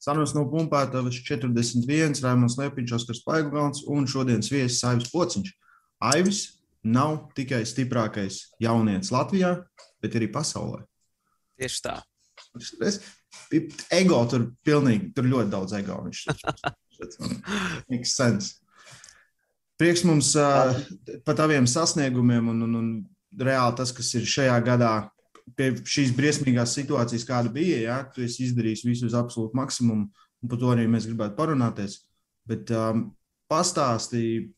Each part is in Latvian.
Sarunas no pumpētavas 41, Raimons Liepiņš, Oskars Paigulgans un šodienas viesis Aivis Pociņš. Aivis nav tikai stiprākais jaunietis Latvijā, bet arī pasaulē. Tieši tā. Es, ego tur pilnīgi, tur ļoti daudz ego. Viņš makes sense. Prieks mums uh, par taviem sasniegumiem un, un, un reāli tas, kas ir šajā gadā pie šīs briesmīgās situācijas, kāda bija, ja tu esi izdarījis visu uz absolūtu maksimumu, un par to arī mēs gribētu parunāties. Bet um, pastāstīji,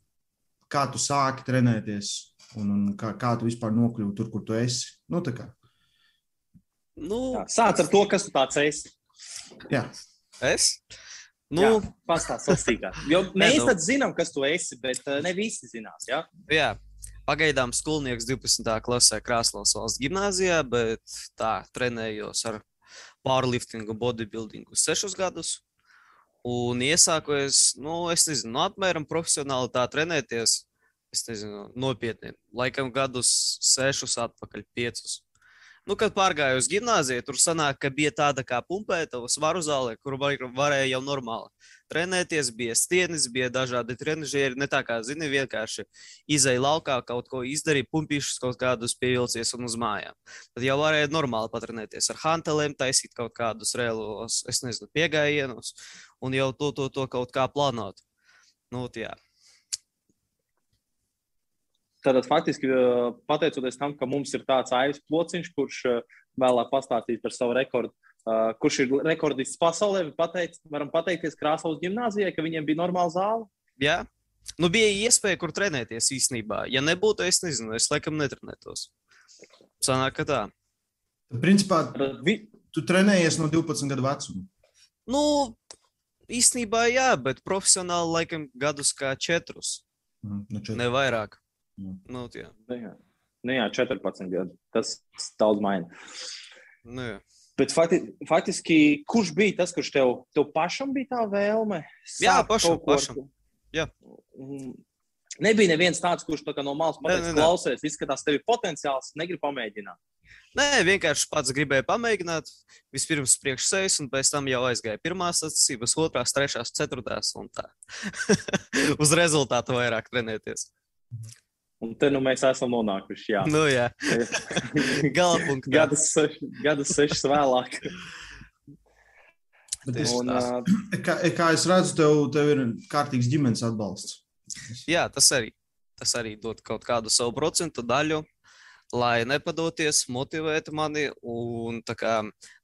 kā tu sāki trenēties un, un kā, kā tu vispār nokļuvi tur, kur tu esi. Nu, nu, Jā, sāc ar to, kas tu tāds esi. Jā. Es? Nu, Pastāstiet, sīkāk. Jo mēs nu. zinām, kas tu esi, bet uh, ne visi zinās. Ja? Jā, Pagaidām skolnieks 12. klasē Krasnodas valsts gimnājā, bet tā trenējos ar powerliftingu, bodybuildingu sešus gadus. Un iesāku es, nu, es nezinu, nu, apmēram profesionāli tā trenēties. Es nezinu, nopietni. Laikam gadus sešus atpakaļ, piecus. Nu, kad pārgāju uz gimnāziju, tur sanāk, ka bija tāda kā pumpētava svaru zāle, kur var, varēja jau normāli trenēties. Bija stienis, bija dažādi trenižieri. Ne tā kā, zini, vienkārši izēja laukā, kaut ko izdarīja, pumpīšus kaut kādus pievilcies un uz mājām. Tad jau varēja normāli patrenēties ar hantelēm, taisīt kaut kādus reālos, es nezinu, piegājienus un jau to, to, to kaut kā plānot. Nu, jā. Tātad faktiski pateicoties tam, ka mums ir tāds aizs plociņš, kurš vēlāk pastāstīs par savu rekordu, kurš ir rekordists pasaulē, pateic, varam pateikties Krāslavas gimnāzijai, ka viņiem bija normāla zāle. Jā, nu bija iespēja, kur trenēties īstenībā. Ja nebūtu, es nezinu, es laikam netrenētos. Sanāk, ka tā. Principā, tu trenējies no 12 gadu vecuma. Nu, īstenībā jā, bet profesionāli laikam gadus kā četrus. Mm, no četru. Ne vairāk. Nu, nu, jā. Nu, jā. Nu, jā, 14 gadi. Tas daudz maina. Nu, jā. Bet fakti, faktiski, kurš bija tas, kurš tev, tev pašam bija tā vēlme? Jā, pašam. pašam. Jā. Mm. Nebija neviens tāds, kurš tā no malas pateica, klausies, izskatās, tev ir potenciāls, negrib pamēģināt. Nē, vienkārši pats gribēja pamēģināt. Vispirms priekš sevis, un pēc tam jau aizgāja pirmās sacensības, otrās, trešās, ceturtās un tā. Uz rezultātu vairāk trenēties. Un te nu mēs esam nonākuši. Jā, nu, jā. galapunktā. gadus, gadus sešas vēlāk. Un, uh, kā, kā es redzu, tev, tev ir kārtīgs ģimenes atbalsts. Jā, tas arī, tas arī dod kaut kādu savu procentu daļu, lai nepadoties, motivētu mani un kā,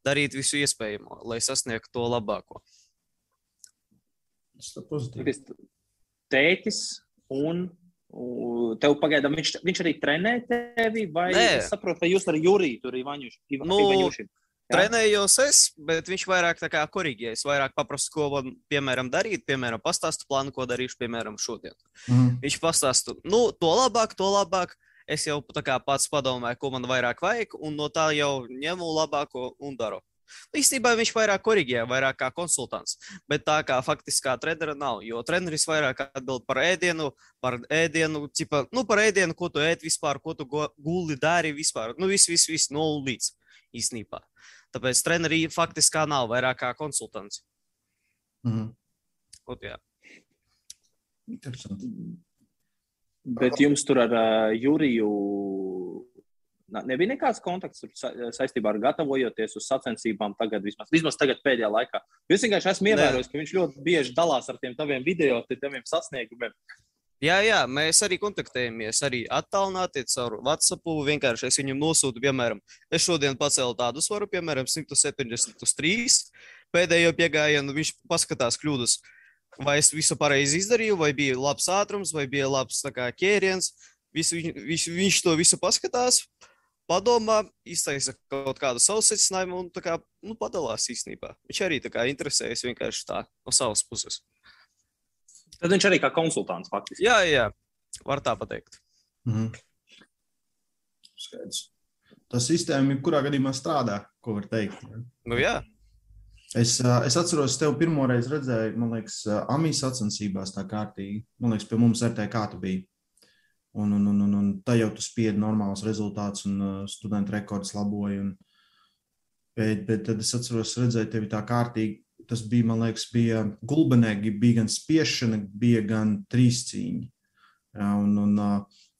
darīt visu iespējamo, lai sasniegtu to labāko. Tas ir pozitīvi. Tētis un Tev pagaidām viņš, viņš arī trenē tevi, vai Nē. es saprotu, ka jūs ar Juriju tur Ivaņuši, nu, Ivaņuši. Trenējos es, bet viņš vairāk tā kā korīgē. Es vairāk paprastu, ko man, piemēram, darīt, piemēram, pastāstu plānu, ko darīšu, piemēram, šodien. Mm. Viņš pastāstu, nu, to labāk, to labāk. Es jau tā kā pats padomāju, ko man vairāk vajag, un no tā jau ņemu labāko un daru. Īstenībā viņš vairāk korģē, vairāk kā konsultants. Bet tā kā faktiskā trenera nav. Jo treneris vairāk atbild par ēdienu, par ēdienu, cipa, nu, par ēdienu, ko tu ēd vispār, ko tu guli dari vispār. Nu, viss, viss, viss no līdz īstenībā. Tāpēc trenerī faktiskā nav vairāk kā konsultants. Mm -hmm. Ot, jā. Interesanti. Bet jums tur ar uh, Juriju nebija nekāds kontakts sa saistībā ar gatavojoties uz sacensībām, tagad, vismaz, vismaz tagad pēdējā laikā. Es vienkārši esmu ievērojis, ka viņš ļoti bieži dalās ar tiem taviem video, tiem sasniegumiem. Jā, jā, mēs arī kontaktējamies, arī attālināti caur WhatsApp. Vienkārši es viņam nosūtu, piemēram, es šodien pacēlu tādu svaru, piemēram, 173. Pēdējo piegājienu viņš paskatās kļūdas, vai es visu pareizi izdarīju, vai bija labs ātrums, vai bija labs kā, ķēriens. Visu, viņš, viņš to visu paskatās, padomā, iztaisa kaut kādu savu secinājumu un kā, nu, padalās īstenībā. Viņš arī kā, interesējas vienkārši tā no savas puses. Tad viņš arī kā konsultants faktiski. Jā, jā, var tā pateikt. Mm -hmm. Skaidrs. Tā sistēma, jebkurā gadījumā strādā, ko var teikt. Nu, jā. Es, es atceros, tevi pirmo reizi redzēju, man liekas, Amijas sacensībās tā kārtīgi. Man liekas, pie mums RTK tu biji. Un, un, un, un, un tā jau tu spiedi normāls rezultāts un uh, studentu rekords laboja. Un, bet, bet tad es atceros, redzēju tevi tā kārtīgi. tas bija, man liekas, bija gulbenēgi, bija gan spiešana, bija gan trīscīņi. Ja, un, un,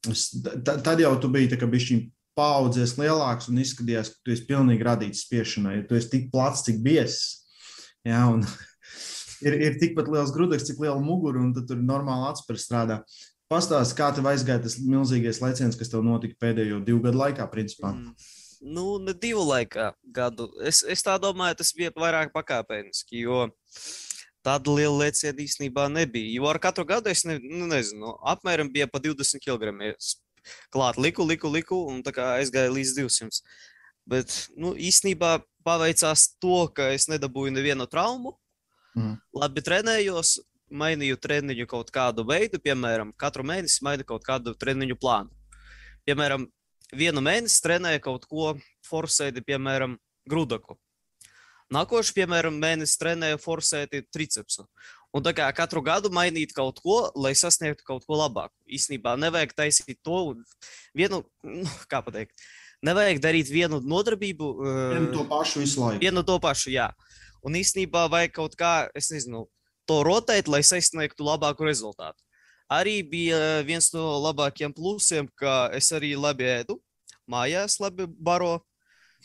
es, tad jau tu biji tā kā bišķiņ paudzies lielāks un izskatījās, ka tu esi pilnīgi radīts spiešanai, jo tu esi tik plats, cik biesis. Ja, un, ir, ir tikpat liels grudeks, cik liela mugura, un tur normāli atspēr strādā. Pastāst, kā tev aizgāja tas milzīgais leciens, kas tev notika pēdējo divu gadu laikā, principā? Mm. Nu, ne divu laikā gadu. Es, es tā domāju, tas bija vairāk pakāpeniski, jo tāda liela leciena īstenībā nebija. Jo ar katru gadu es ne, nu, nezinu, apmēram bija pa 20 kg. Klāt liku, liku, liku, un tā kā aizgāja līdz 200. Bet nu, īstenībā paveicās to, ka es nedabūju nevienu traumu. Mm. Labi trenējos, mainīju treniņu kaut kādu veidu, piemēram, katru mēnesi mainu kaut kādu treniņu plānu. Piemēram, vienu mēnesi trenēju kaut ko forsēti, piemēram, grūdaku. Nākošais, piemēram, mēnesis trenēju forsēti tricepsu. Un tā kā katru gadu mainīt kaut ko, lai sasniegtu kaut ko labāku. Īsnībā nevajag taisīt to vienu, nu, kā pateikt, nevajag darīt vienu nodarbību. Vienu to pašu visu laiku. Vienu to pašu, jā. Un īsnībā vajag kaut kā, es nezinu, to rotēt, lai sasniegtu labāku rezultātu. Arī bija viens no labākajiem plusiem, ka es arī labi ēdu, mājās labi baro.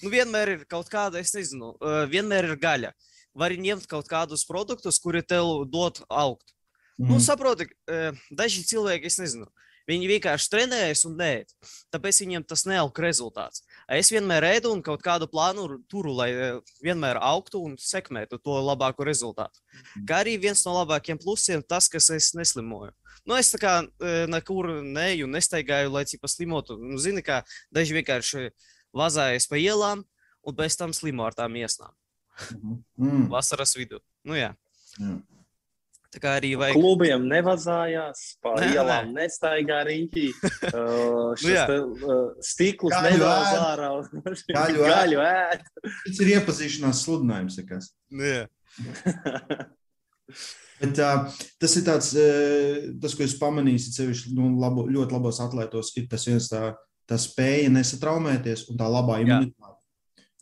Nu, vienmēr ir kaut kāda, es nezinu, vienmēr ir gaļa. Var ņemt kaut kādus produktus, kuri tev dod augt. Mm. Nu, saproti, daži cilvēki, es nezinu, Viņi vienkārši trenējas un nē, tāpēc viņiem tas neaug rezultāts. Es vienmēr ēdu un kaut kādu plānu turu, lai e, vienmēr augtu un sekmētu to labāko rezultātu. Mhm. Kā arī viens no labākajiem plusiem tas, ka es neslimoju. Nu, es tā kā e, nekur neju, nestaigāju, lai cik paslimotu. Nu, zini, kā daži vienkārši vazājas pa ielām un pēc tam slimo ar tām iesnām. Mhm. Mm. Vasaras vidū. Nu, jā. Mm. Tā kā arī vajag. Klubiem nevazājās, pa nē, ielām nē. nestaigā rīķī. Uh, nu, te, uh, stiklus nedod ārā. Gaļu, gaļu ēd. Tas ir iepazīšanās sludinājums. Nu, Bet, uh, tas ir tāds, uh, tas, ko es pamanīju, sevišķi nu, labo, ļoti labos atlētos, ir tas viens tā, tā spēja nesatraumēties un tā labā imunitāte.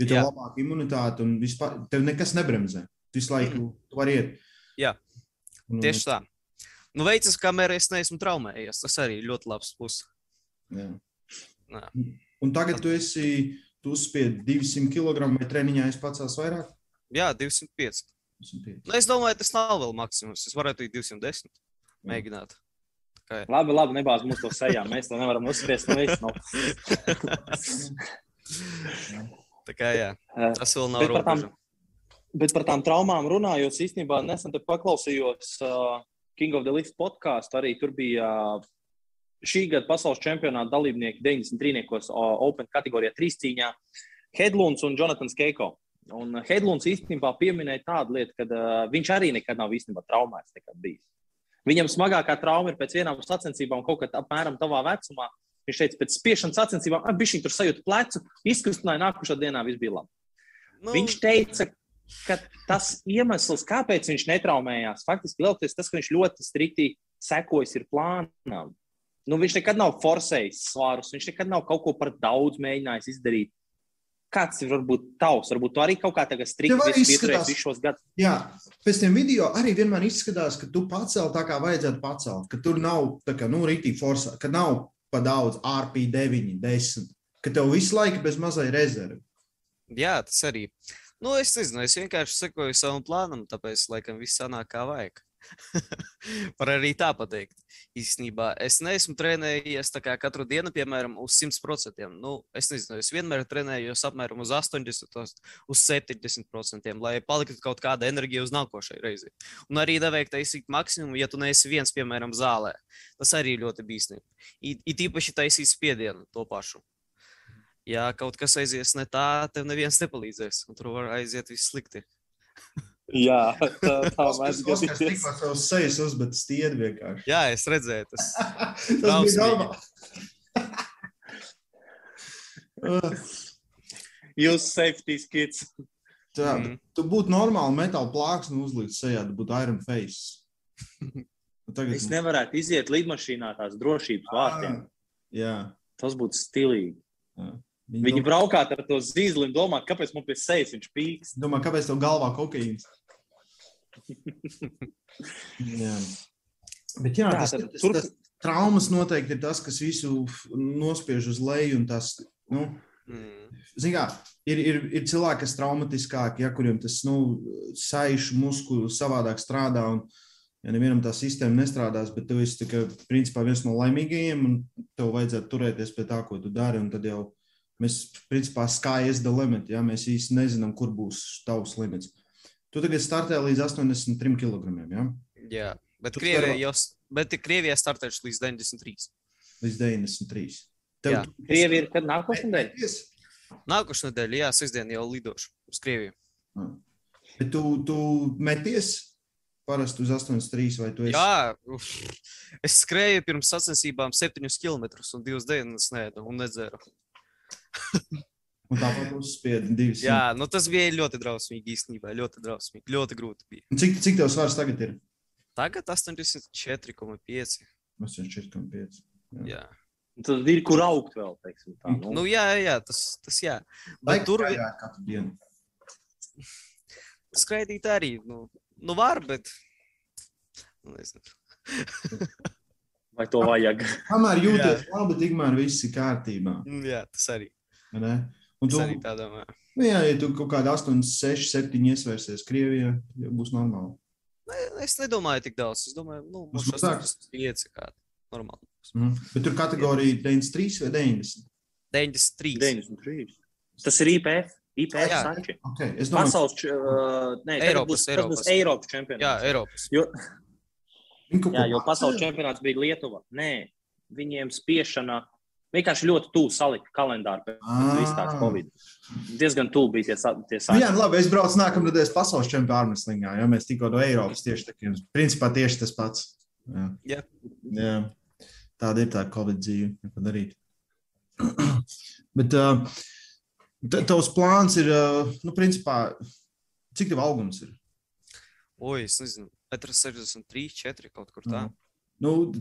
Jo tev ir labāka imunitāte un vispār tev nekas nebremzē. Visu laiku mm. tu vari iet. Jā. Nu, Tieši tā. Nu, veicas, kamēr es neesmu traumējies. Tas arī ļoti labs puses. Jā. Un tagad tu esi, tu uzspied 200 kg vai treniņā es pacels vairāk? Jā, 205. 205. Nu, es domāju, tas nav vēl maksimums. Es varētu arī 210 mēģināt. Kā... Labi, labi, nebāz mums to sejā. Mēs to nevaram uzspiest. No Tā kā jā, tas vēl nav robeža. Bet par tām traumām runājot, īstenībā nesen paklausījos uh, King of the Lift podkāstu. Arī tur bija uh, šī gada pasaules čempionāta dalībnieki 93. Uh, Open kategorijā trīscīņā Hedlunds un Jonatans Keiko. Un Hedlunds īstenībā pieminēja tādu lietu, ka uh, viņš arī nekad nav īstenībā traumēts. Viņam smagākā trauma ir pēc vienām sacensībām, kaut kad apmēram tavā vecumā. Viņš teica, pēc spiešanas sacensībām, ah, viņš tur sajūta plecu, izkustināja, nākušā dienā viss bija labi. Nu, viņš teica, ka tas iemesls, kāpēc viņš netraumējās, faktiski lielākoties tas, ka viņš ļoti strikti sekojas ir plānam. Nu, viņš nekad nav forsējis svārus, viņš nekad nav kaut ko par daudz mēģinājis izdarīt. Kāds ir varbūt tavs? Varbūt tu arī kaut kā tagad strikti pieturējies šos gadus. Jā, pēc tam video arī vienmēr izskatās, ka tu pacēl tā kā vajadzētu pacelt, ka tur nav tā kā, nu, rītī forsā, ka nav pa daudz RP 9, 10, ka tev visu laiku bez mazai rezervi. Jā, tas arī. Nu, es nezinu, es vienkārši sekoju savam plānam, tāpēc, laikam, viss sanāk kā vajag. Var arī tā pateikt. Īstenībā es neesmu trenējies katru dienu, piemēram, uz 100%. Nu, es nezinu, es vienmēr trenējos apmēram uz 80, uz 70%, lai paliktu kaut kāda enerģija uz nākošai reizei. Un arī nevajag taisīt maksimumu, ja tu neesi viens, piemēram, zālē. Tas arī ļoti bīstami. It īpaši taisīt spiedienu to pašu ja kaut kas aizies ne tā, tev neviens nepalīdzēs, un tur var aiziet viss slikti. Jā, tā, tā mēs gadījāmies. Tas tikko savus sejas uzbet stiedi vienkārši. Jā, es redzēju, tas, tas bija normāli. Jūs safety skits. Tā, mm. tu būtu normāli metāla plāksni uzlikt sejā, tu būtu Iron Face. Tagad es nevarētu iziet lidmašīnā tās drošības vārtiem. Jā. Tas būtu stilīgi. Jā. Viņi, Viņi braukāt ar to zīli un domā, kāpēc man pie sejas viņš pīks. Domā, kāpēc tev galvā kokaīns? Jā. Bet jā, tas, tad tas, tur- tas traumas noteikti ir tas, kas visu nospiež uz leju. un Tas, nu, Mm. Zin kā, ir, ir, ir cilvēki, kas traumatiskāki, ja, kuriem tas nu, saišu muskuļu savādāk strādā. Un, ja nevienam tā sistēma nestrādās, bet tu esi tā kā, principā viens no laimīgajiem, un tev vajadzētu turēties pie tā, ko tu dari. un Tad jau mēs, principā, sky is the limit. Ja, mēs īsti nezinām, kur būs tavs limits. Tu tagad startē līdz 83 kg. Ja? Jā, bet Tu Krievijā staro- jau bet Krievijā startējuši līdz 93. Līdz 93. Jā. Krievi ir kad nākošais nedēļa? Nākošais nedēļa, jā, sestdien jau lidošu uz Krieviju. Bet tu, tu meties parasti uz 83 vai tu esi? Jā, uf. es skrēju pirms sacensībām 7 km un 2 dienas nēdu un nedzēru. Un tāpat uzspiedi divas. Jā, nu tas bija ļoti drausmīgi īstenībā. Ļoti drausmīgi. Ļoti grūti bija. Cik, cik tev svars tagad ir? Tagad 84,5. 84,5. Jā. Tad ir kur augt vēl, teiksim tā. Nu. Nu, jā, jā, tas, tas jā. Vai Bet tur tur ir katru dienu? skraidīt arī. Nu, nu var, bet. Nu, nezinu. Vai to vajag? Kamēr jūties labi, tikmēr viss ir kārtībā. Jā, tas arī. Un Tas tu, arī tā domā. nu, jā, ja tu kaut kādā 8, 6, 7 iesvērsies Krievijā, būs normāli. Ne, Es nedomāju tik daudz. Es domāju, nu, Būs būs mazāk? 5 kādi. Normāli. Mhm. Bet tur kategorija 93 vai 90. 93. 93. Tas ir IPF. IPF Jā. sanči. Okay. Es domāju, Pasaules, uh, nē, Eiropas, būs, tas Eiropas. būs Eiropas Jā, čempionāts. Eiropas. Jo, jā, jo pasaules čempionāts bija Lietuva. Nē, viņiem spiešana vienkārši ļoti tuvu salika kalendāru pēc Ah. tās Covid. Diezgan tuvu bija tie, tie Nu, saiti. jā, nu labi, es braucu nākamā nedēļas pasaules čempionāta armēslīgā, jo mēs tikko no Eiropas tieši tā kā principā tieši tas pats. Jā. Jā. Jā. Tāda ir tā Covid dzīve, neko darīt. Bet uh, tavs plāns ir, uh, nu, principā, cik tev augums ir? Oi, es nezinu. 63, 4 kaut kur tā. Nu,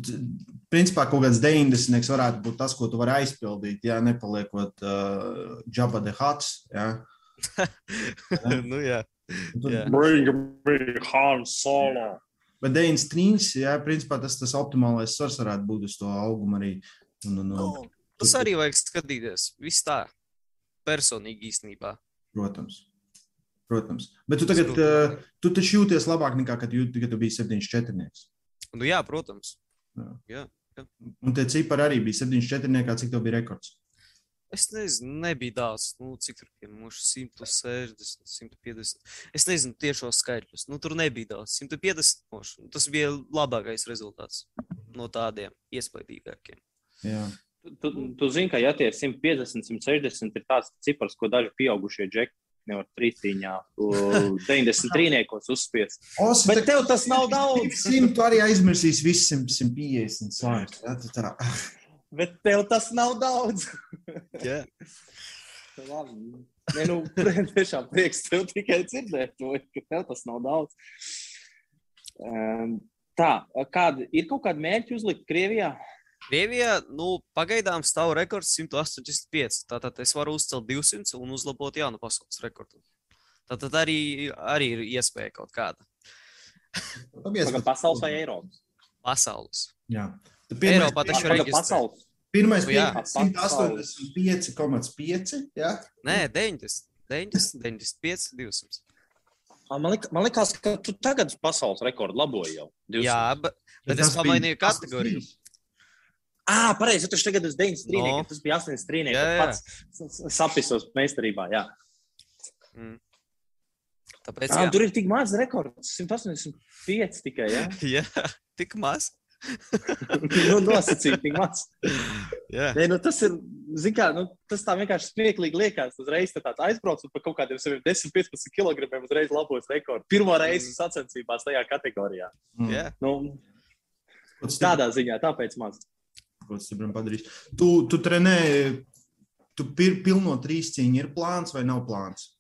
principā kaut kāds 90 varētu būt tas, ko tu vari aizpildīt, ja nepaliekot uh, Jabba the Huts. Ja? nu, jā. Jā. Bring me Han Solo. Bet 93, jā, principā tas tas optimālais svars varētu būt uz to augumu arī. Un, un, un, Nu, tas arī vajag skatīties. Viss tā. Personīgi īstenībā. protams. Protams. Bet tu tagad, uh, tu taču jūties labāk nekā, kad, jūt, kad tu biji 74. Nu, jā, protams. Un tie cipari arī bija 74. Cik tev bija rekords? Es nezinu, nebija daudz. Nu, cik tur bija? Mūžs 160, 150. Es nezinu tiešos skaitļus. Nu, tur nebija daudz. 150. Moš. Tas bija labākais rezultāts no tādiem iespaidīgākiem. Jā. Tu, tu, tu zini, ka ja tie 150, 160 ir tāds cipars, ko daži pieaugušie džeki nevar trīsīņā, 93. uzspiest. Os, Bet tev tas nav daudz. Simt, tu arī aizmirsīsi visus 150 svārus. Jā, tu tā. Bet tev tas nav daudz. Jā. Labi. Nē, nu, tiešām prieks tev tikai dzirdēt, to, ka tev tas nav daudz. Um, tā, kāda ir kaut kāda mērķa uzlikt Krievijā? Krievijā nu, pagaidām stāv rekords 185. Tātad es varu uzcelt 200 un uzlabot jaunu pasaules rekordu. Tātad arī, arī ir iespēja kaut kāda Pagaid, pasaules vai Eiropas? pasaules. Jā. Tu Eiropā taču ir pasaules. Pirmais bija 185,5. Jā, Nē, 90, 90, 95, 200. Ā, Man, lik, man liekas, ka tu tagad pasaules rekordu laboji jau. 200. Jā, bet, bet es pamainīju kategoriju. Ah, pareizi, tu tagad esi 93. No. No. Tas bija 83. Jā, Jā, jā. pats sapisos meistarībā. Jā. Mm. Tāpēc, Ah, jā, tur ir tik maz rekords. 185 tikai. Jā, jā tik maz. nu, nosacīt, tik maz. Jā, Nē, nu, tas ir, kā, nu, tas tā vienkārši smieklīgi liekas. Uzreiz tā tāds aizbrauc un par kaut kādiem saviem 10-15 kg uzreiz labos rekordu. Pirmo reizi sacensībās tajā kategorijā. Mm. jā. Nu, tādā ziņā, tāpēc maz. Ko tas stipram padarīs? Tu, tu trenē, tu pir, pilno trīs cīņu ir plāns vai nav plāns?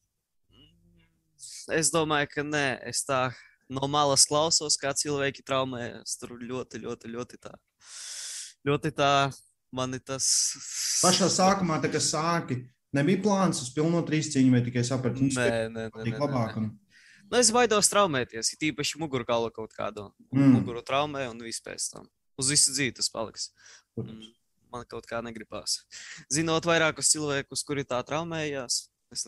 Es domāju, ka nē, es tā no malas klausos, kā cilvēki traumējas. Tur ļoti, ļoti, ļoti tā. Ļoti tā, man ir tas. Pašā sākumā, tā kā sāki, nebija plāns uz pilno trīs cīņu vai tikai saprati, nu, Nē, nē, nē, nē, labāk. nē. Nu, es baidos traumēties, ir īpaši mugurkaula kaut kādu. Mm. Muguru traumē un viss pēc tam. Uz visu dzīvi tas paliks. Protams. Mm, Man kaut kā negribās. Zinot vairākus cilvēkus, kuri tā traumējās, es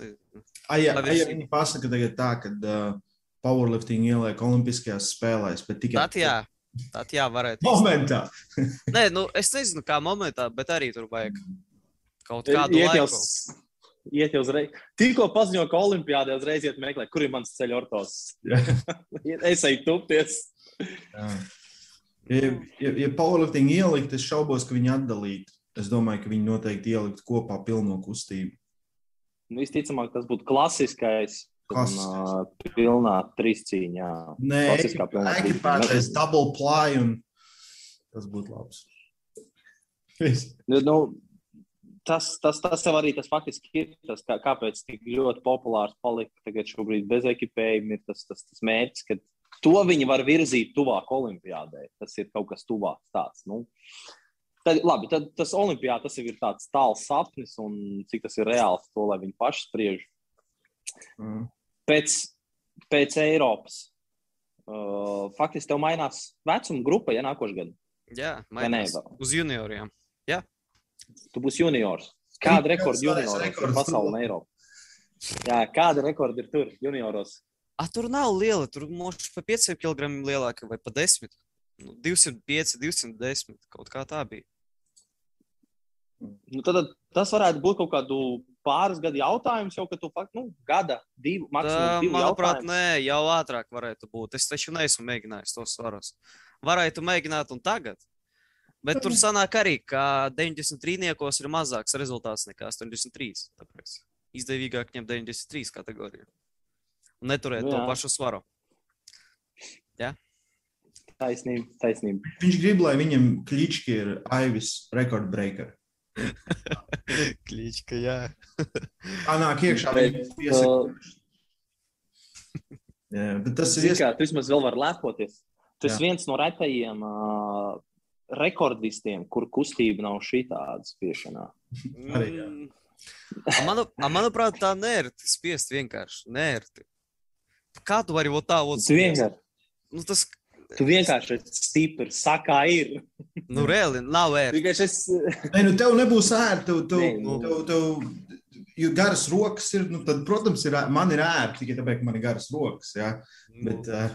ja es- viņi pasaka tagad tā, ka uh, powerlifting ieliek Olimpiskajās spēlēs, bet tikai Tad jā, tad jā, varētu. momentā. Nē, nu, es nezinu, kā momentā, bet arī tur vajag kaut Iet kādu laiku. iet jau uzreiz. Tikko paziņoja, ka Olimpijādē uzreiz iet meklēt, kur ir mans ceļš ortos. es eju tupties. Ja, ja, ja powerlifting ielikt, es šaubos, ka viņi atdalītu. Es domāju, ka viņi noteikti ielikt kopā pilno kustību. Nu, visticamāk, tas būtu klasiskais. Klasiskais. Un, uh, pilnā trīscīņā. Nē, ekipētais double ply un tas būtu labs. Nu, nu, tas, tas, tas jau arī tas faktiski ir. Tas, kā, kāpēc tik ļoti populārs palika tagad šobrīd bez ekipējuma, ir tas, tas, tas mērķis, ka to viņi var virzīt tuvāk olimpiādē. Tas ir kaut kas tuvāks tāds. Nu. Tad, labi, tad tas olimpiāda tas ir tāds tāls sapnis, un cik tas ir reāls, to lai viņi paši spriež. Mm. Pēc, pēc Eiropas. Uh, faktiski tev mainās vecuma grupa, ja nākošais gads. Jā, mainās ne? uz junioriem. Tu būsi juniors. Kāda rekorda rekords pasaulē un Eiropā? Jā, kāda rekorda ir tur junioros? A, tur nav liela, tur možda pa 5 kg lielāka vai pa 10. Nu, 205, 210. Kaut kā tā bija. Nu, tad, tas varētu būt kaut kādu pāris gadu jautājums, jau ka tu faktiski nu, gada, divu, divu manuprāt, jautājumus. nē, jau ātrāk varētu būt. Es taču neesmu mēģinājis tos svarus. Varētu mēģināt un tagad. Bet tur sanāk arī, ka 93. ir mazāks rezultāts nekā 83. Tāpēc izdevīgāk ņemt 93 kategoriju. Neturēt to Jā. pašu svaru. Taisnība, taisnība. Viņš grib, lai viņam klički ir Aivis rekordbreaker. Klička, jā. Tā nāk iekšā. Bet, uh, Jā, bet tas ir iespējams. kā, tu vismaz vēl vari lepoties. Tu esi Jā. viens no retajiem uh, rekordistiem, kur kustība nav šī tāda spiešanā. Arī. Mm. A Manu, manuprāt, tā nērti spiest vienkārši. Nērti. Kā tu vari būt tā, ot Tu vienkārši, Nu, tas, tu vienkārši esi stiprs, sakā ir. nu, reāli nav ērti. Vienkārši es, Nē, nu tev nebūs ērti. Tev, tev, Nē, nu. tev, tev, jo garas rokas ir, nu, tad, protams, ir, man ir ērti tikai tāpēc, ka man ir garas rokas. Jā. Bet uh,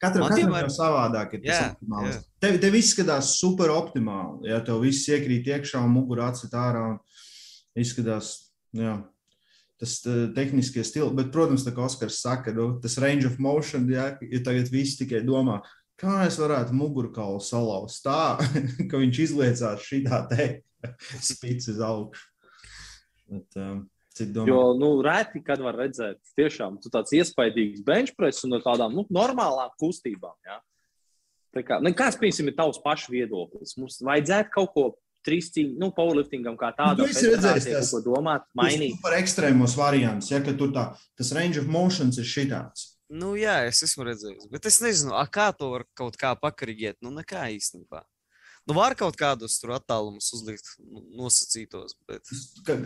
katram, Man katram vienmēr- jau savādāk ir tas Jā, jā. Tev, tev izskatās super optimāli. Ja tev viss iekrīt iekšā un mugurā atsit ārā. Un izskatās, jā. Tas uh, tehniskie stili, bet, protams, tā kā Oskars saka, nu, tas range of motion, ja, ja tagad viss tikai domā, kā es varētu mugurkaulu salauzt tā, ka viņš izliecās šitā te spīdzi uz augšu. Bet, um, jo, nu, reti, kad var redzēt, tiešām tāds iespaidīgs bench press un no tādām nu, normālām kustībām. Ja? Tā kā, nu, kāds, piemēram, ir tavs pašu viedoklis? Mums vajadzētu kaut ko trīscīņu, nu, powerliftingam kā tādam, Tu esi redzējis federācijai tās- kaut ko domāt, mainīt. Par ekstrēmos variantus, ja ka tur tā, tas range of motions ir šitāds. Nu, jā, es esmu redzējis. Bet es nezinu, a, kā to var kaut kā pakarģēt. Nu, nekā īstenībā. Nu, var kaut kādus tur attālumus uzlikt, nu, nosacītos. Bet...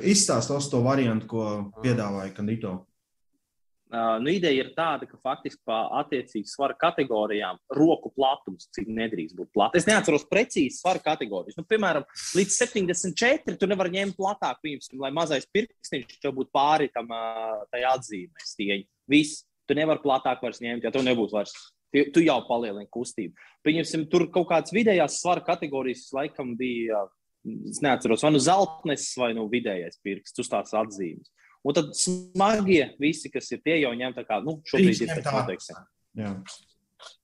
Izstāstos to variantu, ko piedāvāja Kandito. Nu, ideja ir tāda, ka faktiski pa attiecīgi svara kategorijām roku platums, cik nedrīkst būt plats. Es neatceros precīzi svara kategorijas. Nu, piemēram, līdz 74 tu nevari ņemt platāk, piemēram, lai mazais pirkstiņš tev būtu pāri tam atzīmē stieņi. Viss, tu nevari platāk vairs ņemt, ja tev nebūs vairs. Tu, tu jau palielini kustību. Pieņemsim, tur kaut kādas vidējās svara kategorijas laikam bija, es neatceros, vai nu zeltnes, vai nu vidējais pirksts, uz tās atzīmes. Un tad smagie visi, kas ir tie, jau ņem tā kā, nu, šobrīd ir Ņem pēc tā. noteiksmēm. Jā.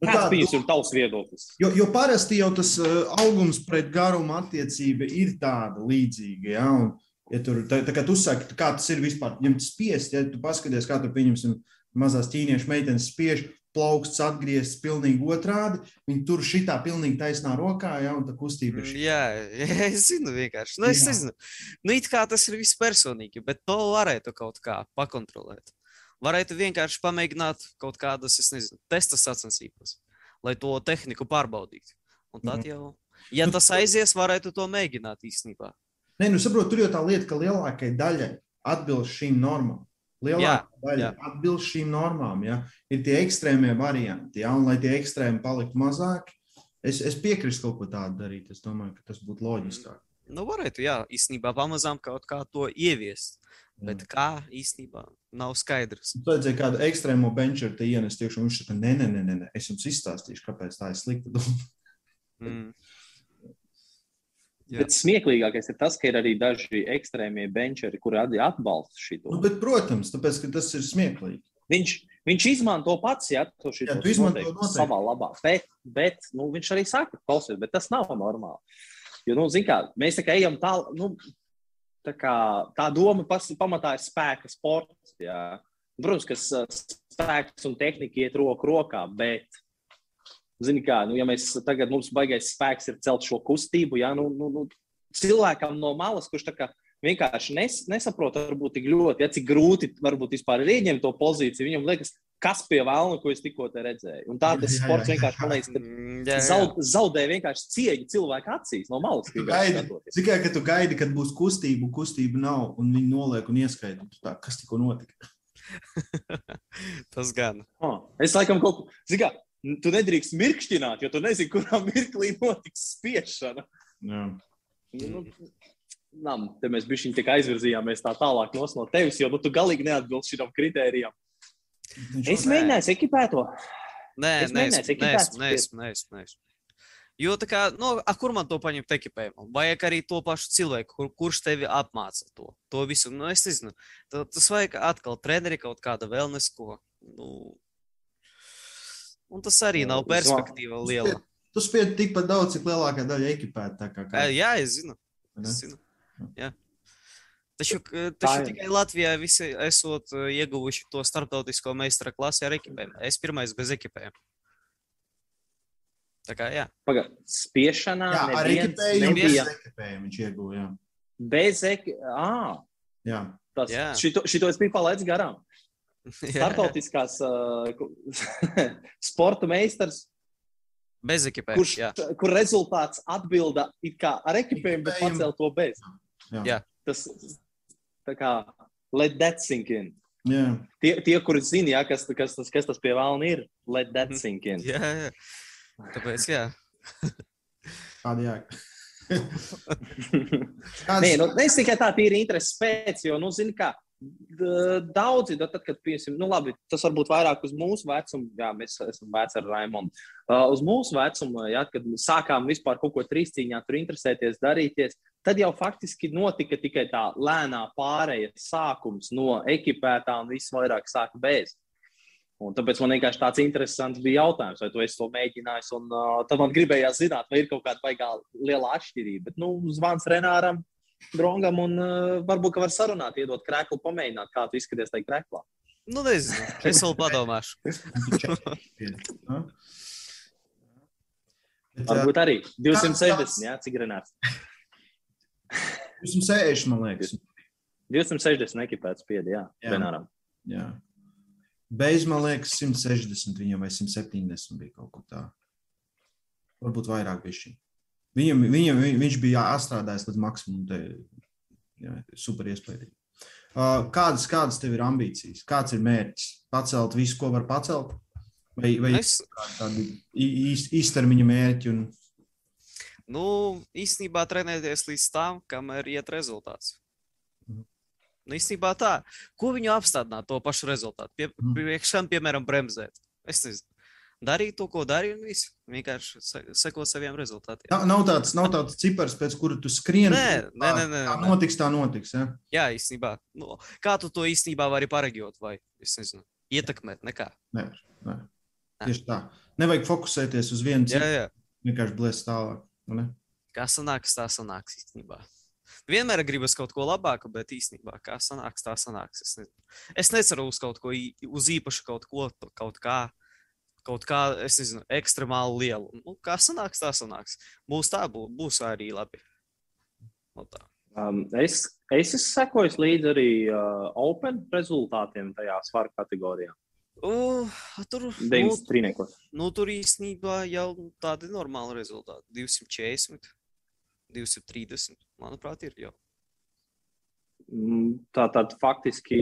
Nu, Kāds tā, bijis ir tavs viedoklis? jo, jo parasti jau tas uh, augums pret garumu attiecība ir tāda līdzīga. Ja? Un, ja tur, tā, tā kā tu saki, kā tas ir vispār, tu spiest, ja tu paskaties, kā tur pieņemsim mazās ķīniešu meitenes spiež, plauksts atgriezts pilnīgi otrādi, viņi tur šitā pilnīgi taisnā rokā, ja, tā kustība ir šī. Jā, jā, es zinu vienkārši. Nu, es Jā. nezinu. Nu, it kā tas ir viss personīgi, bet to varētu kaut kā pakontrolēt. Varētu vienkārši pamēģināt kaut kādas, es nezinu, testa sacensības, lai to tehniku pārbaudītu. Un tad Mhm. jau, ja tas aizies, varētu to mēģināt īstenībā. Nē, nu saprot, tur jau tā lieta, ka lielākajai daļai atbilst šīm normām. Lielākā daļa jā. atbilst šīm normām. Ja? Ir tie ekstrēmie varianti, ja? un lai tie ekstrēmi paliktu mazāki, es, es piekrītu kaut ko tādu darīt. Es domāju, ka tas būtu loģiskāk. Nu, varētu, jā, īstenībā pamazām kaut kā to ieviest. Bet Jā. kā īstenībā nav skaidrs. Tu vajadzēja kādu ekstrēmo benču te ienest iekšā, un viņš nē, nē, nē, nē, nē, es jums izstāstīšu, kāpēc tā ir slikta doma. Mm. Jā. Bet smieklīgākais ir tas, ka ir arī daži ekstrēmie benčeri, kuri atbalsta šo. Nu, bet, protams, tāpēc, ka tas ir smieklīgi. Viņš, viņš izmanto pats, ja to Jā, tu izmanto savā labā. Bet, bet nu, viņš arī saka, klausies, bet tas nav normāli. Jo, nu, zin kā, mēs tā kā ejam tālāk, nu, tā, kā, tā doma pas, pamatā ir spēka sports. Jā. Protams, ka spēks un tehnika iet roku rokā, bet, zini kā, nu, ja mēs tagad mums baigais spēks ir celt šo kustību, jā, nu, nu, nu, cilvēkam no malas, kurš tā kā vienkārši nes, nesaprot, varbūt tik ļoti, ja cik grūti varbūt vispār ir ieņemt to pozīciju. Viņam liekas, kas pie vēlna, ko es tikko te redzēju. Un tā tas Jā, jā, sports jā. vienkārši, man liekas, ka Mm, jā, jā. zaud, zaudē vienkārši cieņu cilvēku acīs no malas. Tikai, ka tu gaidi, kad būs kustība, un kustība nav, un viņi noliek un ieskaita. Tā, kas tikko notika? Tas gan. Ah, Es laikam kaut ko, zini, kā, tu nedrīkst mirkšķināt, jo tu nezini, kurā mirklī notiks spiešana. Jā. Nu, Nam, te mēs bijām tik aizvirzījāmies tā tālāk nos no tevis, jo nu, tu galīgi neatbilst šim kritērijam. Es mēģināju ekipēt to. Nē, nē, nē, nē, nē. Jo tā kā, nu, a, kur man to paņemt ekipējumu? Vajag arī to pašu cilvēku, kur, kurš tevi apmāca to, to visu. Nu, es nezinu, Ta- tas vajag atkal treneri kaut kāda vēl nesko. Nu, un tas arī nav perspektīva liela. Tu spiedi tikpat daudz, cik lielākā daļa ekipēta. tā kā- Ē, Jā, es zinu. Es zinu. Jā. Taču, taču tikai Latvijā visi esot ieguvuši to starptautisko meistara klasi ar ekipējumu. Es pirmais bez ekipējuma. Tā kā jā. Paga, spiešanā Jā, ar ekipējumu, nebija bez ekipējumu viņš ieguva. Jā. bez ekipējuma. Ah, Jā. tas, Jā. šito, šito es biju palaidis garām. Startautiskās uh, sporta meistars, Bez ekipējuma. kurš, Jā. kur rezultāts atbilda it kā ar ekipējumu, bet pacēl to bez. Jā. Jā. Tas tā kā let that sink in. Jā. Tie, tie kuri zina, jā, kas, kas, tas, kas tas pie vēlna ir, let that Mhm. sink in. jā, jā. Tāpēc, jā. Kāda jēga? Nē, nu, es tikai tā tīri interesi pēc, jo, nu, zini, kā daudzi, nu, tad, kad, piemēram, nu, labi, tas varbūt vairāk uz mūsu vecumu, jā, mēs esam veci ar Raimondu. Uh, uz mūsu vecumu, jā, kad sākām vispār kaut ko trīscīņā tur interesēties, darīties, tad jau faktiski notika tikai tā lēnā pārēja sākums no ekipētā un viss vairāk sāka bez. Un tāpēc man vienkārši tāds interesants bija jautājums, vai tu esi to mēģinājis. Un, uh, tad man gribējās zināt, vai ir kaut kāda baigā liela atšķirība. Bet, nu, zvans Renāram, Drongam, un uh, varbūt ka var sarunāt, iedot krēklu, pamēģināt, kā tu izskaties tajā krēklā. Nu, nezinu. Es vēl padomāšu. Varbūt arī 260, kāds- jā, cik Renārs. 260, man liekas. 260 ekipēts spiedi, jā, Jā. Renāram. Jā. Bez, man liekas, 160 viņam vai 170 bija kaut kur tā. Varbūt vairāk bija šī. Viņam, viņam, vi- viņš bija atstrādājis līdz maksimumam. te, Jā, super iespējams. Uh, kādas, kādas tev ir ambīcijas? Kāds ir mērķis? Pacelt visu, ko var pacelt? Vai, vai Es, tādi īs- īstermiņa mērķi? Un... nu, īstenībā trenēties līdz tam, kamēr iet rezultāts. Mhm. Nu, īstenībā tā, ko viņu apstādināt to pašu rezultātu? Pie, Mhm. priekš kam, piemēram, bremzēt? Es nezinu. Darīt to, ko darīju, un viss. Vienkārši se- sekot saviem rezultātiem. Nav, nav tāds, nav tāds cipars, pēc kura tu skrieni. Nē, nē, nē, nē, Tā nē. notiks, tā notiks. Ja? Jā, īstenībā. Nu, kā tu to īstenībā vari pareģot vai nezinu, ietekmēt? Nekā. Nē, nē. Tieši tā. Nevajag fokusēties uz vienu Jā, citu, jā. vienkārši blēst tālāk. vai ne? Kā sanāks, tā sanāks īstenībā. Vienmēr gribas kaut ko labāku, bet īstenībā kā sanāks, tā sanāks. Es, ne, es neceru uz kaut ko, uz īpašu kaut ko, kaut kā, kaut kā, es nezinu, ekstremāli lielu. Nu, kā sanāks, tā sanāks. Būs tā, būs, būs arī labi. Nu, tā. Um, es, es esmu sekojis līdzi arī uh, Open rezultātiem tajā svaru kategorijā. Uh, tur, nu, 9 trīniekos. nu, tur īstenībā jau tādi normāli rezultāti. 240, 230, manuprāt, ir jau. Mm, Tā tad faktiski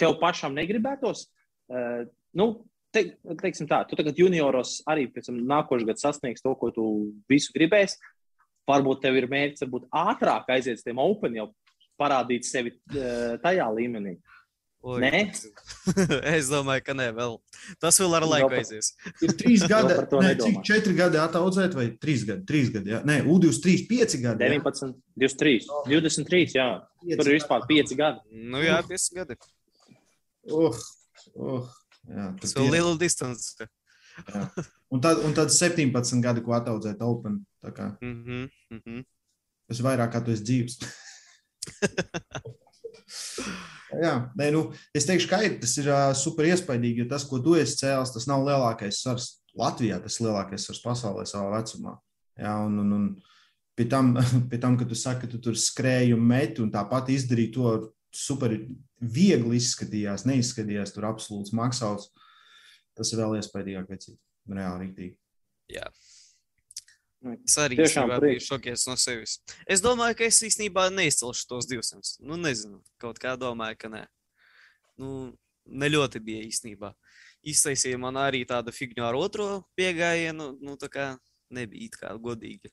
tev pašam negribētos. Uh, nu, te, teiksim tā, tu tagad junioros arī nākošais gads sasniegs to, ko tu visu gribēsi. Varbūt tev ir mērķis, varbūt ātrāk aiziet uz tiem open, jau parādīt sevi uh, tajā līmenī. Oi, Nē? es domāju, ka nē, vēl. Tas vēl ar laiku aizies. Ir trīs gadi, par ne, cik četri gadi ataudzēt, vai trīs gadi? Trīs gadi, jā. Nē, U23, pieci gadi. jā. 19, 23, 23, jā. Pieci Tur ir vispār. 5 gadi. Nu jā, 5 gadi. Uh, uh, jā, Tas vēl liela distance. Un tad, un tad 17 gadi, ko ataudzēt Open. Tā kā Mhm, mhm. tas ir vairāk kā tu esi dzīves. Jā, nē, nu, es teikšu, ka ir, tas ir uh, super iespaidīgi, jo tas, ko tu esi cēlis, tas nav lielākais svars Latvijā, tas lielākais svars pasaulē savā vecumā. Jā, un, un, un pie, tam, pie tam, ka tu saki, ka tu tur skrēji un meti un tāpat izdarīji to super viegli izskatījās, neizskatījās tur absolūts maksāts. Tas ir vēl iespaidīgāk, vecīt. Reāli rīktīgi. Es arī īstenībā biju šokies no sevis. Es domāju, ka es īstenībā neizcelšu tos 200. Nu, nezinu, kaut kā domāju, ka nē. Nu, ne ļoti bija īstenībā. Iztaisīja man arī tāda figņa ar otro piegājienu. Nu, tā kā nebija it kā godīgi.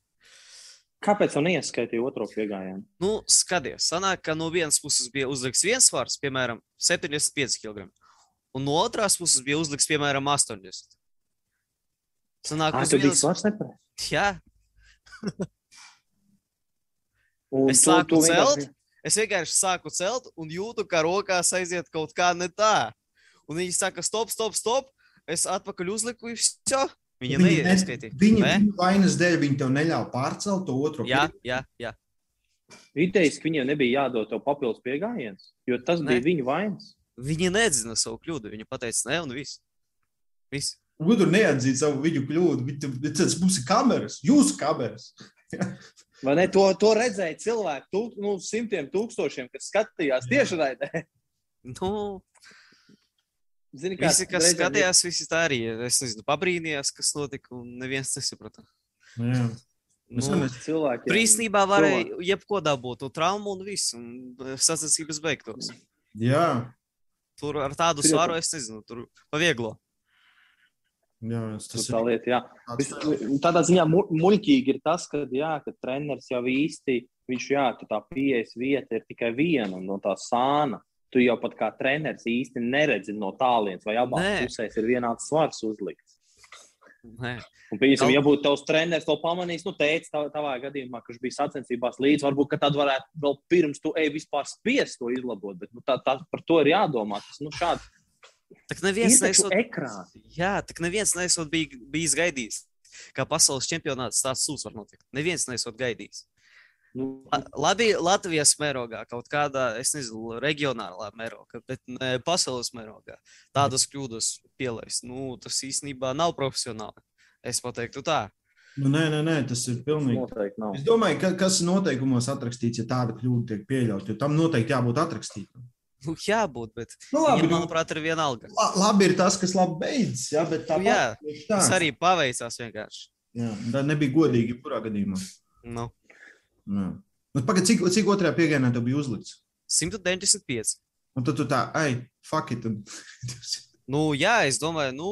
Kāpēc tu neieskaitīji otro piegājienu? Nu, skaties, sanāk, ka no vienas puses bija uzlikts viens svars, piemēram, 75 kg. Un no otras puses bija uzlikts, piemēram, 80. Sanāk, tu biji vienas- svars nepareizi. Jā, Un Es tu- sāku tu vienkārši- celt. es vienkārši sāku celt un jūtu, ka rokās aiziet kaut kā ne tā. Un viņi saka, stop, stop, stop. Es atpakaļ uzliku, visu. Viņa Viņi, neieskaitīja. viņi, Ne? vainas dēļ viņi tev neļāva pārcelt to otru. Jā, jā, jā. Idejas, ka viņiem nebija jādod tev papildus piegājiens, jo tas Nē. bija viņu vainas. Viņi nedzina savu kļūdu. Viņa teica, nē, un viss. Viss. Gudri neatzīt savu viņu kļūdu. Bet Tas ir kameras, jūsu kameras. Vai ne? To, to redzēja cilvēki, tūk, nu, simtiem tūkstošiem, kas skatījās tieši raidē. Nu, Zini, kā visi, kas reizēm skatījās, visi tā arī. Es nezinu, pabrīnījās, kas notika, un neviens nesaprata. Jā. Mēs Nu, nu, cilvēki. Tur īstenībā varēja jebko dabūt, to traumu un viss, un sacensības beigtos. jā, Tur ar tādu jau- svaru es nezinu, tur pavieglo. jā, tas Tas tā ir lieta, jā. Vis- Tādā ziņā mu- muļķīgi ir tas, ka, jā, ka treneris jau īsti, viņš, jā, tā pieejas vieta ir tikai viena no tā sāna. Tu jau pat kā treneris īsti neredzi no tālienes, vai abās Nē. pusēs ir vienāds svars uzlikts. Nē. Un, piemēram, ja būtu tavs treneris to pamanījis, nu, teicis, tā, tavā gadījumā, kurš bija sacensībās līdzi, varbūt ka tad varētu vēl pirms tu ej vispār spiest to izlabot. Bet nu, tā, tā, par to ir jādomā. Tas, nu, šādi Tak neviens nesot, ekrāni. jā, tak neviens nesot bij, bijis gaidījis, kā pasaules čempionāts tāds sūds var notikt. Neviens nesot gaidījis. Nu, Latvijas mērogā, kaut kādā, es nezinu, reģionālā mērogā, bet ne pasaules mērogā. Tādas kļūdas pielaist, nu, tas īstenībā nav profesionāli. Es pateiktu tā. Nu, nē, nē, nē, tas ir pilnīgi. Es domāju, ka, kas ir noteikumos atrakstīts, ja tāda kļūda tiek pieļauta, jo tam noteikti jābūt atrakstītam. Nu, jābūt, bet Nu, labi, nu, manuprāt, ir vienalga. la, labi ir tas, kas labi beidzas, jā, bet tā Nu, jā, Tas arī paveicās vienkārši. Jā, tā nebija godīgi, jebkurā gadījumā. Nu, Jā. Nu, pagad, cik, cik otrajā piegājienā tev bija uzlikts? 195. Un tad tu tā, ai, fuck it. Un... Nu, jā, es domāju, nu,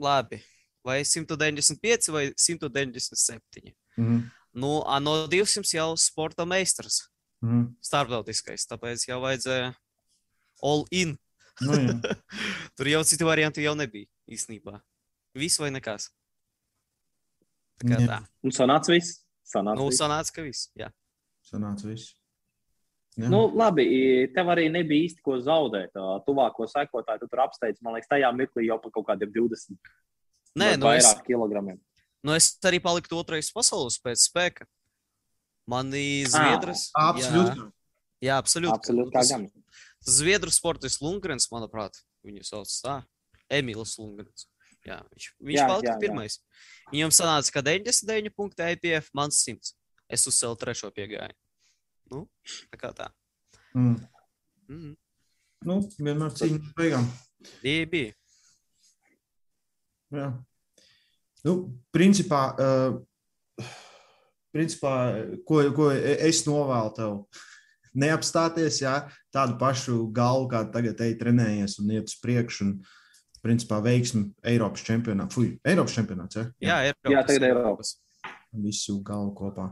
labi. Vai 195 vai 197. Mhm, Nu, a no 200 jau sporta meistars, mhm. starptautiskais. Tāpēc jau vajadzēja all in. Nu. Tur jau citu variantu jau nebija īstenībā. Viss vai nekas. Tā kā Jā. tā. Un sanāca viss. Sanāca Nu, viss. sanāca, ka viss. Jā. Sanāca viss. Jā. Nu, labi, tev arī nebija īsti ko zaudēt. Tā Tuvāko sekotāju tu tur apsteidz, man liekas, tajā mirklī jau pa kaut kādiem 20 Nē, nu es, vairāk kilogramiem. nu es arī paliku otrais pasaules pēc spēka. Mani Zviedras. Absolūti. Jā, jā absolūti. Absolūti, Tas- gan. Zviedru sportists Lungrens, manuprāt, viņu sauc tā. Emīls Lungrens. Jā, viņš viņš Jā, palika jā, jā. pirmais. Viņam sanāca, ka 99 punkti IPF, man 100. Es uzcēlu trešo piegāju. Nu, tā kā tā. Mm. Mm. Nu, vienmēr cīņa līdz beigām. Bija, bija. Jā. Nu, principā, uh, principā ko, ko es novēlu tev neapstāties, jā, tādu pašu galvu, kā tagad ej trenējies un iet uz priekšu. Un, principā, veiksmi Eiropas čempionātā. Fui, Eiropas čempionāts, ja? Jā, Eiropas. Jā, tagad Eiropas. Visu galvu kopā.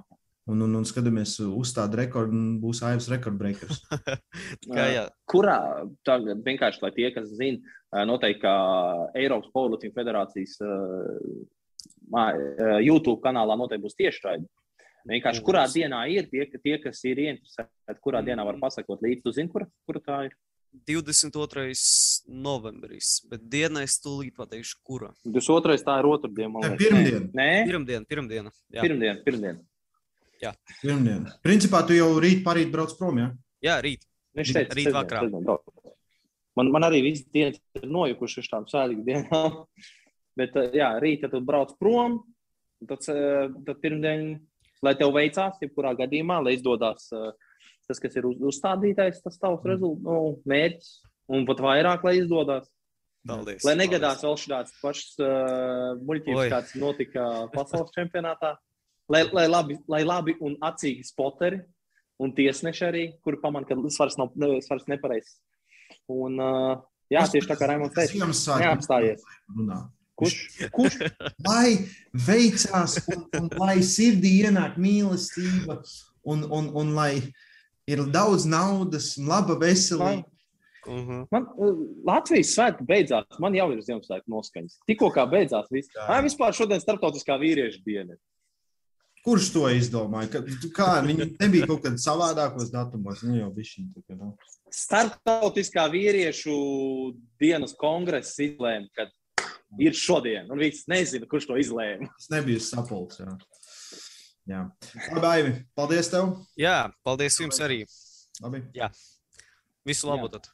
Un, un, un skatāmies uz tādu rekordu, un būs AIVs rekordbreakers. Kā, jā. Kurā tagad vienkārši, lai tie, kas zina, noteikti, ka Eiropas Powerlifting federācijas uh, YouTube kanālā noteikti būs tiešraidi. Vienkārši kurā dienā ir tie, tie kas ir ieinteresēti, kurā dienā var pasakot līdzi. Tu zini, kur, kur tā ir? 22. novembris, bet dienā es tūlīt pateikšu, kura. 22. tā ir otrdiena. Ne, pirmdiena. Nē, Pirmdiena, pirmdiena. Jā, pirmdiena. pirmdiena. Pirmdiena. Principā tu jau rīt parīt brauc prom, jā? jā rīt. Viņš teica, Rīt vakarā. Man, man arī viss dienas ir nojukuši uz tām sēdīgām dienām. Bet, eh, jā, rīt, kad tu brauc prom, tad, eh, tad pirmdien, lai tev veicās, jebkurā gadījumā, lai izdodas eh, tas, kas ir uz, uzstādītais, tas tavs rezultāts, nu, mērķis, un pat vairāk, lai izdodas. Paldies. Lai negadās vēl šāds pašs uh, muļķības, Oi. kāds notika pasaules čempionātā. Lai, lai, labi, lai labi un acīgi spoteri un tiesneši arī, kuri pamanā, ka svars nav svars nepareizs. Un, uh, jā, tieši tā kā Raimons teica, neapstājies. runā. Kurš? Kurš? Lai veicās, un, un lai sirdī ienāk mīlestība, un, un, un lai ir daudz naudas, un laba veselība. Mhm. Man uh, Latvijas svētki beidzās. Man jau ir Ziemassvētku noskaņas. Tikko kā beidzās viss. Ai, vispār šodien starptautiskā vīriešu diena. Kurš to izdomāja? Ka, kā viņi nebija kaut kad savādākos datumos? Nu, jau bišķiņ, tā kā, nu. Startautiskā vīriešu dienas kongress izlēma, ka ir šodien. Un viss nezina, kurš to izlēma. Tas nebija sapulcs. Jā. Jā. Labi, Aivi, paldies tev. Jā, paldies jums arī. Labi. Visu labu! tad.